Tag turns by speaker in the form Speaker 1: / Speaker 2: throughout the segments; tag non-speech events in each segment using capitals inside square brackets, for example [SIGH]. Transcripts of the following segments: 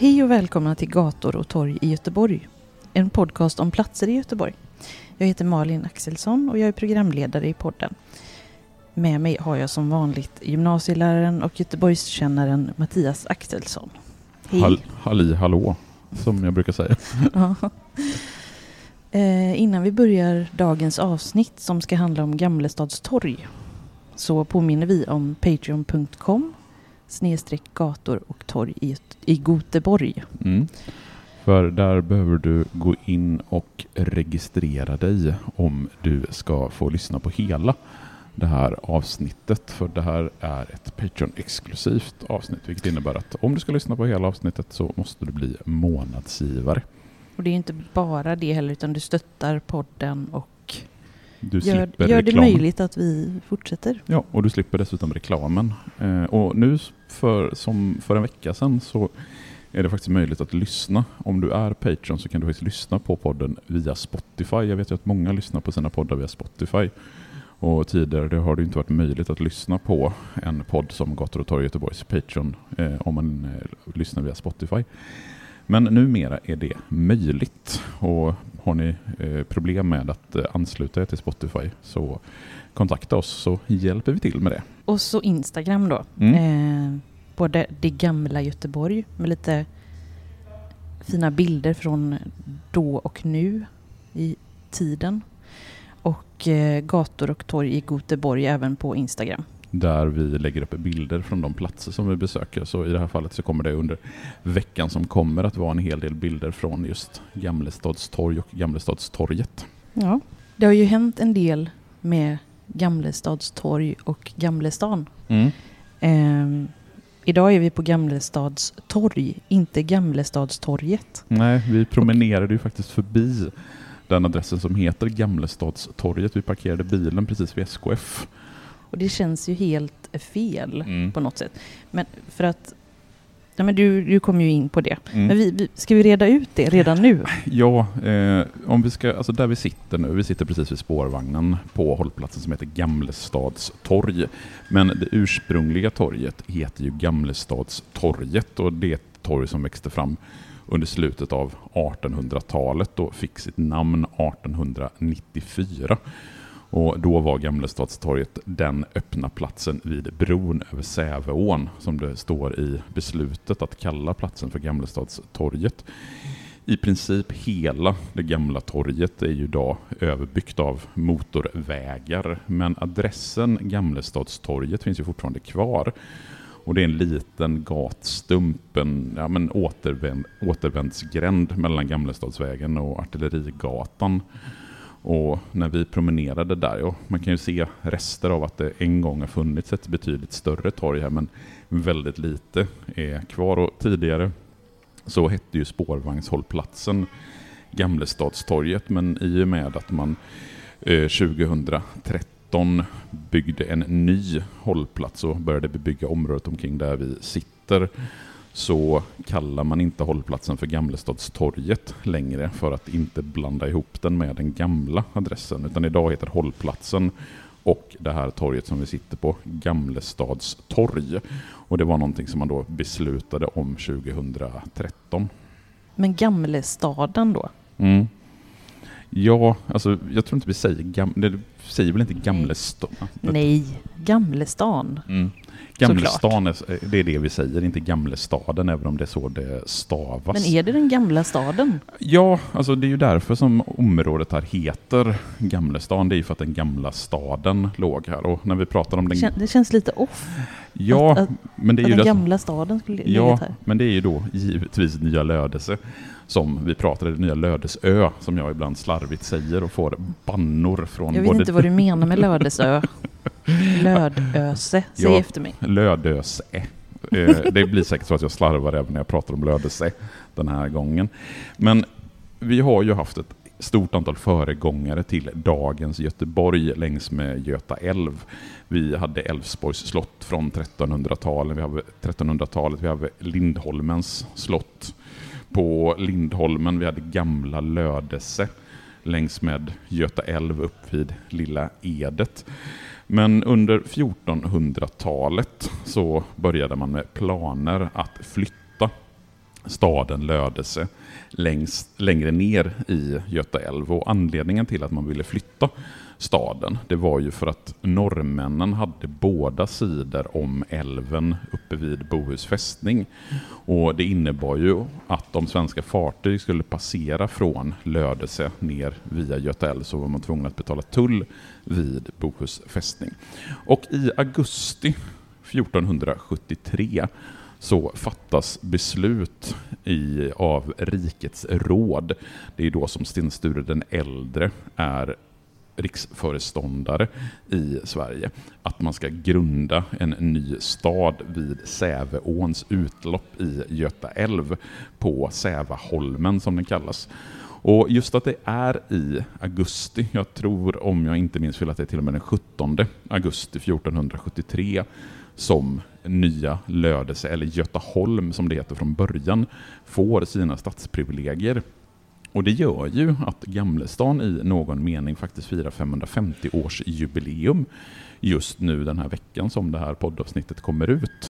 Speaker 1: Hej och välkomna till Gator och torg i Göteborg. En podcast om platser i Göteborg. Jag heter Malin Axelsson och jag är programledare i podden. Med mig har jag som vanligt gymnasieläraren och Göteborgskännaren Mattias Axelsson. Hej!
Speaker 2: Hall, halli hallå, som jag brukar säga.
Speaker 1: Ja. Eh, innan vi börjar dagens avsnitt som ska handla om Gamlestads torg så påminner vi om patreon.com gator och torg i, i Göteborg.
Speaker 2: Mm. För där behöver du gå in och registrera dig om du ska få lyssna på hela det här avsnittet. För det här är ett Patreon-exklusivt avsnitt, vilket innebär att om du ska lyssna på hela avsnittet så måste du bli månadsgivare.
Speaker 1: Och det är inte bara det heller, utan du stöttar podden och
Speaker 2: Du
Speaker 1: gör, gör det möjligt att vi fortsätter.
Speaker 2: Ja, och du slipper dessutom reklamen. Eh, och nu för, som för en vecka sedan så är det faktiskt möjligt att lyssna. Om du är Patreon så kan du faktiskt lyssna på podden via Spotify. Jag vet ju att många lyssnar på sina poddar via Spotify. Och tidigare har det inte varit möjligt att lyssna på en podd som Gator och torg Göteborgs Patreon eh, om man eh, lyssnar via Spotify. Men numera är det möjligt. Och har ni eh, problem med att eh, ansluta er till Spotify så kontakta oss så hjälper vi till med det.
Speaker 1: Och så Instagram då.
Speaker 2: Mm.
Speaker 1: Eh, både det gamla Göteborg med lite fina bilder från då och nu i tiden. Och eh, gator och torg i Göteborg även på Instagram.
Speaker 2: Där vi lägger upp bilder från de platser som vi besöker. Så i det här fallet så kommer det under veckan som kommer att vara en hel del bilder från just Gamlestads torg och Gamlestadstorget.
Speaker 1: Ja. Det har ju hänt en del med Gamlestads torg och Gamlestan.
Speaker 2: Mm.
Speaker 1: Ehm, idag är vi på Gamlestads torg, inte Gamlestadstorget.
Speaker 2: Nej, vi promenerade ju faktiskt förbi den adressen som heter Gamlestadstorget. Vi parkerade bilen precis vid SKF.
Speaker 1: Och det känns ju helt fel
Speaker 2: Mm.
Speaker 1: på något sätt. Men för att... Ja, men du, du kom ju in på det.
Speaker 2: Mm.
Speaker 1: Men vi, vi, ska vi reda ut det redan nu? [LAUGHS]
Speaker 2: Ja, eh, om vi ska, alltså där vi sitter nu, vi sitter precis vid spårvagnen på hållplatsen som heter Gamlestads torg. Men det ursprungliga torget heter ju Gamlestadstorget och det är ett torg som växte fram under slutet av 1800-talet och fick sitt namn 1894. Och då var Gamlestadstorget den öppna platsen vid bron över Säveån som det står i beslutet att kalla platsen för Gamlestadstorget. I princip hela det gamla torget är ju idag överbyggt av motorvägar men adressen Gamlestadstorget finns ju fortfarande kvar. Och det är en liten gatstump, en ja, men återvänd, återvändsgränd mellan Gamlestadsvägen och Artillerigatan. Och när vi promenerade där, ja, man kan ju se rester av att det en gång har funnits ett betydligt större torg här, men väldigt lite är kvar. Och tidigare så hette ju spårvagnshållplatsen Gamlestadstorget, men i och med att man eh, 2013 byggde en ny hållplats och började bebygga området omkring där vi sitter så kallar man inte hållplatsen för Gamlestadstorget längre för att inte blanda ihop den med den gamla adressen. Utan idag heter hållplatsen och det här torget som vi sitter på Gamlestads torg. Och det var någonting som man då beslutade om 2013.
Speaker 1: Men Gamlestaden då?
Speaker 2: Mm. Ja, alltså jag tror inte vi säger gam... Det säger väl inte Gamlestad?
Speaker 1: Nej, Gamlestan.
Speaker 2: Mm. Gamlestan, är, det är det vi säger, inte Gamlestaden, även om det är så det stavas.
Speaker 1: Men är det den gamla staden?
Speaker 2: Ja, alltså det är ju därför som området här heter Gamlestan. Det är ju för att den gamla staden låg här. Och när vi pratar om den...
Speaker 1: Det känns lite off.
Speaker 2: Ja,
Speaker 1: att, att,
Speaker 2: men det är ju...
Speaker 1: den
Speaker 2: det...
Speaker 1: gamla staden skulle
Speaker 2: Ja,
Speaker 1: här.
Speaker 2: men det är ju då givetvis Nya Lödöse som vi pratade, Nya Lödösö, som jag ibland slarvigt säger och får bannor från
Speaker 1: Jag vet
Speaker 2: både...
Speaker 1: inte vad du [LAUGHS] menar med Lödösö. Lödöse, säg
Speaker 2: ja,
Speaker 1: efter mig.
Speaker 2: Lödöse. Eh, det blir säkert så att jag slarvar även när jag pratar om Lödöse den här gången. Men vi har ju haft ett stort antal föregångare till dagens Göteborg längs med Göta älv. Vi hade Älvsborgs slott från 1300-talet, vi har 1300-talet, vi har Lindholmens slott på Lindholmen, vi hade Gamla Lödese längs med Göta älv upp vid Lilla Edet. Men under 1400-talet så började man med planer att flytta staden Lödöse längs, längre ner i Göta älv. Och anledningen till att man ville flytta staden, det var ju för att norrmännen hade båda sidor om älven uppe vid Bohus fästning. Och det innebar ju att om svenska fartyg skulle passera från Lödöse ner via Göta älv så var man tvungen att betala tull vid Bohus fästning. Och i augusti 1473 så fattas beslut i, av rikets råd. Det är då som Sten Sture den äldre är riksföreståndare i Sverige. Att man ska grunda en ny stad vid Säveåns utlopp i Göta älv på Sävaholmen som den kallas. Och just att det är i augusti, jag tror om jag inte minns fel att det är till och med den 17 augusti 1473 som nya Lödöse, eller Götaholm som det heter från början, får sina stadsprivilegier. Och det gör ju att Gamlestan i någon mening faktiskt firar 550 års jubileum just nu den här veckan som det här poddavsnittet kommer ut.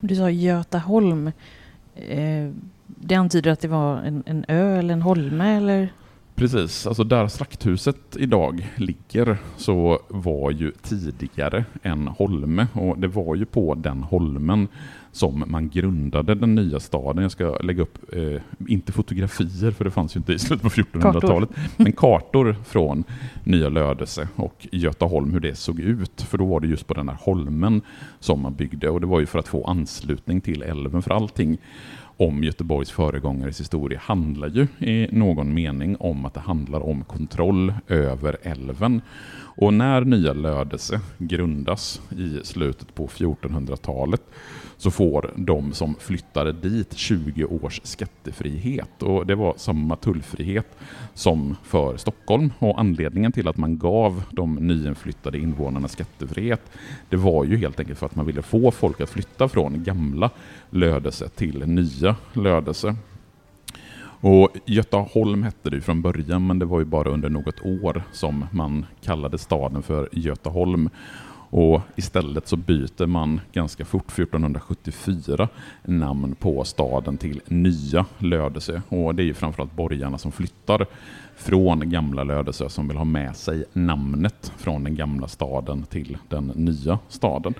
Speaker 1: Du sa Götaholm. Eh, det antyder att det var en, en ö eller en holme eller?
Speaker 2: Precis, alltså där slakthuset idag ligger så var ju tidigare en holme och det var ju på den holmen som man grundade den nya staden. Jag ska lägga upp, eh, inte fotografier för det fanns ju inte i slutet på 1400-talet, men kartor från Nya Lödöse och Götaholm, hur det såg ut. För då var det just på den här holmen som man byggde och det var ju för att få anslutning till älven, för allting om Göteborgs föregångares historia handlar ju i någon mening om att det handlar om kontroll över älven. Och när Nya Lödöse grundas i slutet på 1400-talet så får de som flyttade dit 20 års skattefrihet. Och det var samma tullfrihet som för Stockholm. Och anledningen till att man gav de nyinflyttade invånarna skattefrihet, det var ju helt enkelt för att man ville få folk att flytta från gamla Lödöse till nya Lödöse. Och Götaholm hette det från början, men det var ju bara under något år som man kallade staden för Götaholm. Och istället så byter man ganska fort 1474 namn på staden till Nya Lödöse. Och det är ju framförallt borgarna som flyttar från gamla Lödöse som vill ha med sig namnet från den gamla staden till den nya staden.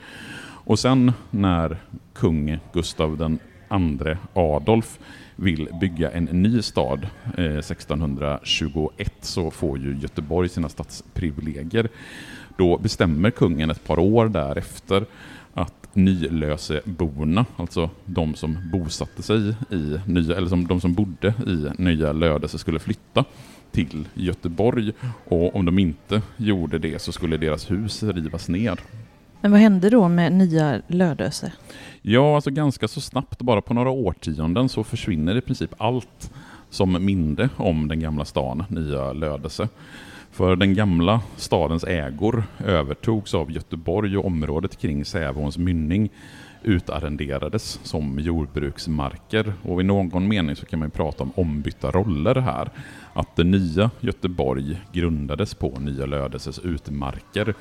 Speaker 2: Och sen när kung Gustav den andre Adolf vill bygga en ny stad eh, 1621 så får ju Göteborg sina stadsprivilegier. Då bestämmer kungen ett par år därefter att Nylöseborna, alltså de som bosatte sig i nya, eller som, de som bodde i Nya Lödöse skulle flytta till Göteborg och om de inte gjorde det så skulle deras hus rivas ner.
Speaker 1: Men vad hände då med nya Lödöse?
Speaker 2: Ja, alltså ganska så snabbt, bara på några årtionden så försvinner i princip allt som minne om den gamla stan, Nya Lödöse. För den gamla stadens ägor övertogs av Göteborg och området kring Sävåns mynning utarrenderades som jordbruksmarker. Och i någon mening så kan man prata om ombytta roller här. Att det nya Göteborg grundades på Nya Lödöses utmarker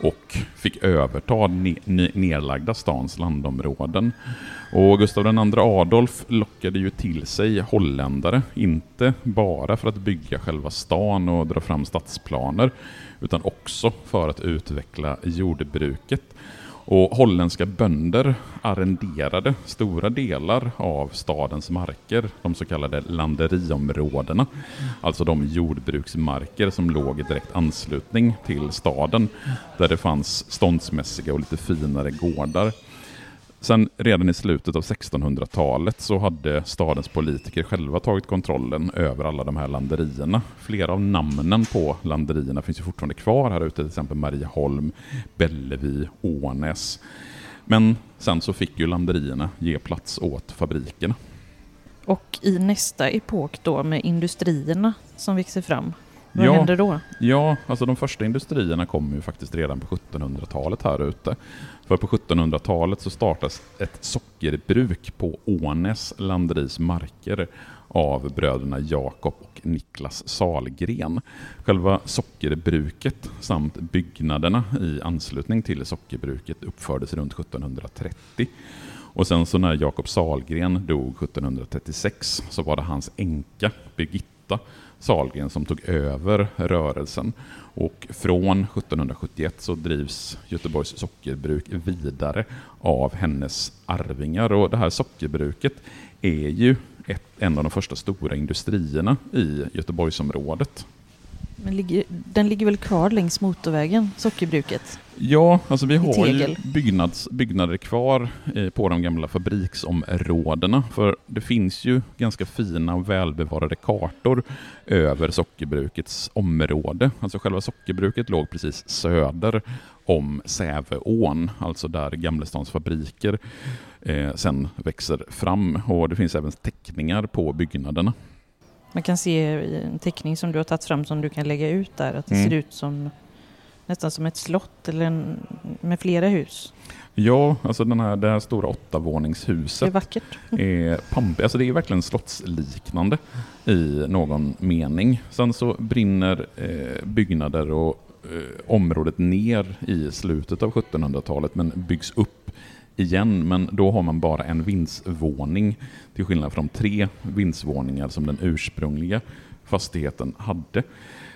Speaker 2: och fick överta nedlagda stans landområden. Och Gustav II Adolf lockade ju till sig holländare, inte bara för att bygga själva stan och dra fram stadsplaner, utan också för att utveckla jordbruket. Och holländska bönder arrenderade stora delar av stadens marker, de så kallade landeriområdena. Alltså de jordbruksmarker som låg i direkt anslutning till staden, där det fanns ståndsmässiga och lite finare gårdar. Sen redan i slutet av 1600-talet så hade stadens politiker själva tagit kontrollen över alla de här landerierna. Flera av namnen på landerierna finns ju fortfarande kvar här ute, till exempel Marieholm, Bellevi, Ånäs. Men sen så fick ju landerierna ge plats åt fabrikerna.
Speaker 1: Och i nästa epok då med industrierna som växer fram, vad
Speaker 2: ja,
Speaker 1: händer då?
Speaker 2: Ja, alltså de första industrierna kom ju faktiskt redan på 1700-talet här ute. För på 1700-talet så startas ett sockerbruk på Ånäs landeris marker av bröderna Jakob och Niklas Salgren. Själva sockerbruket samt byggnaderna i anslutning till sockerbruket uppfördes runt 1730. Och sen så när Jakob Salgren dog 1736 så var det hans änka Birgitta Salgren som tog över rörelsen. Och från 1771 så drivs Göteborgs sockerbruk vidare av hennes arvingar. Och det här sockerbruket är ju ett, en av de första stora industrierna i Göteborgsområdet.
Speaker 1: Men ligger, den ligger väl kvar längs motorvägen, sockerbruket?
Speaker 2: Ja, alltså vi har ju byggnads, byggnader kvar eh, på de gamla fabriksområdena. För det finns ju ganska fina och välbevarade kartor över sockerbrukets område. Alltså själva sockerbruket låg precis söder om Säveån, alltså där Gamlestans fabriker eh, sen växer fram. Och det finns även teckningar på byggnaderna.
Speaker 1: Man kan se en teckning som du har tagit fram som du kan lägga ut där, att det mm. ser ut som nästan som ett slott eller en, med flera hus.
Speaker 2: Ja, alltså den här, det här stora åttavåningshuset.
Speaker 1: Det är vackert. [LAUGHS]
Speaker 2: Är pamp, alltså det är verkligen slottsliknande i någon mening. Sen så brinner eh, byggnader och eh, området ner i slutet av 1700-talet men byggs upp igen, men då har man bara en vindsvåning till skillnad från tre vindsvåningar som den ursprungliga fastigheten hade.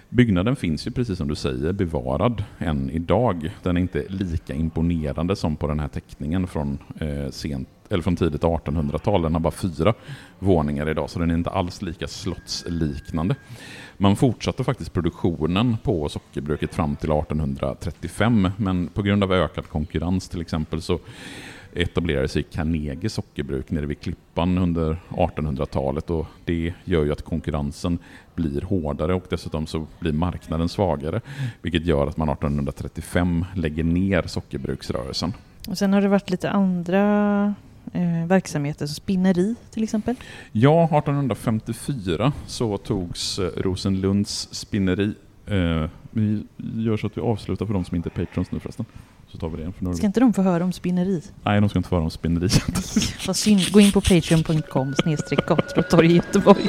Speaker 2: Byggnaden finns ju precis som du säger bevarad än idag. Den är inte lika imponerande som på den här teckningen från, eh, sent, eller från tidigt 1800-tal. Den har bara fyra våningar idag så den är inte alls lika slottsliknande. Man fortsatte faktiskt produktionen på sockerbruket fram till 1835 men på grund av ökad konkurrens till exempel så etablerade sig Carnegie sockerbruk nere vid Klippan under 1800-talet och det gör ju att konkurrensen blir hårdare och dessutom så blir marknaden svagare vilket gör att man 1835 lägger ner sockerbruksrörelsen.
Speaker 1: Och sen har det varit lite andra eh, verksamheter, så spinneri till exempel?
Speaker 2: Ja, 1854 så togs eh, Rosenlunds spinneri eh, vi gör så att vi avslutar för de som inte är patrons nu förresten. Så tar vi det för
Speaker 1: Ska inte de få höra om spinneri?
Speaker 2: Nej, de ska inte få höra om spinneri. [LAUGHS]
Speaker 1: Vad synd. Gå in på patreon.com snedstreck i Göteborg.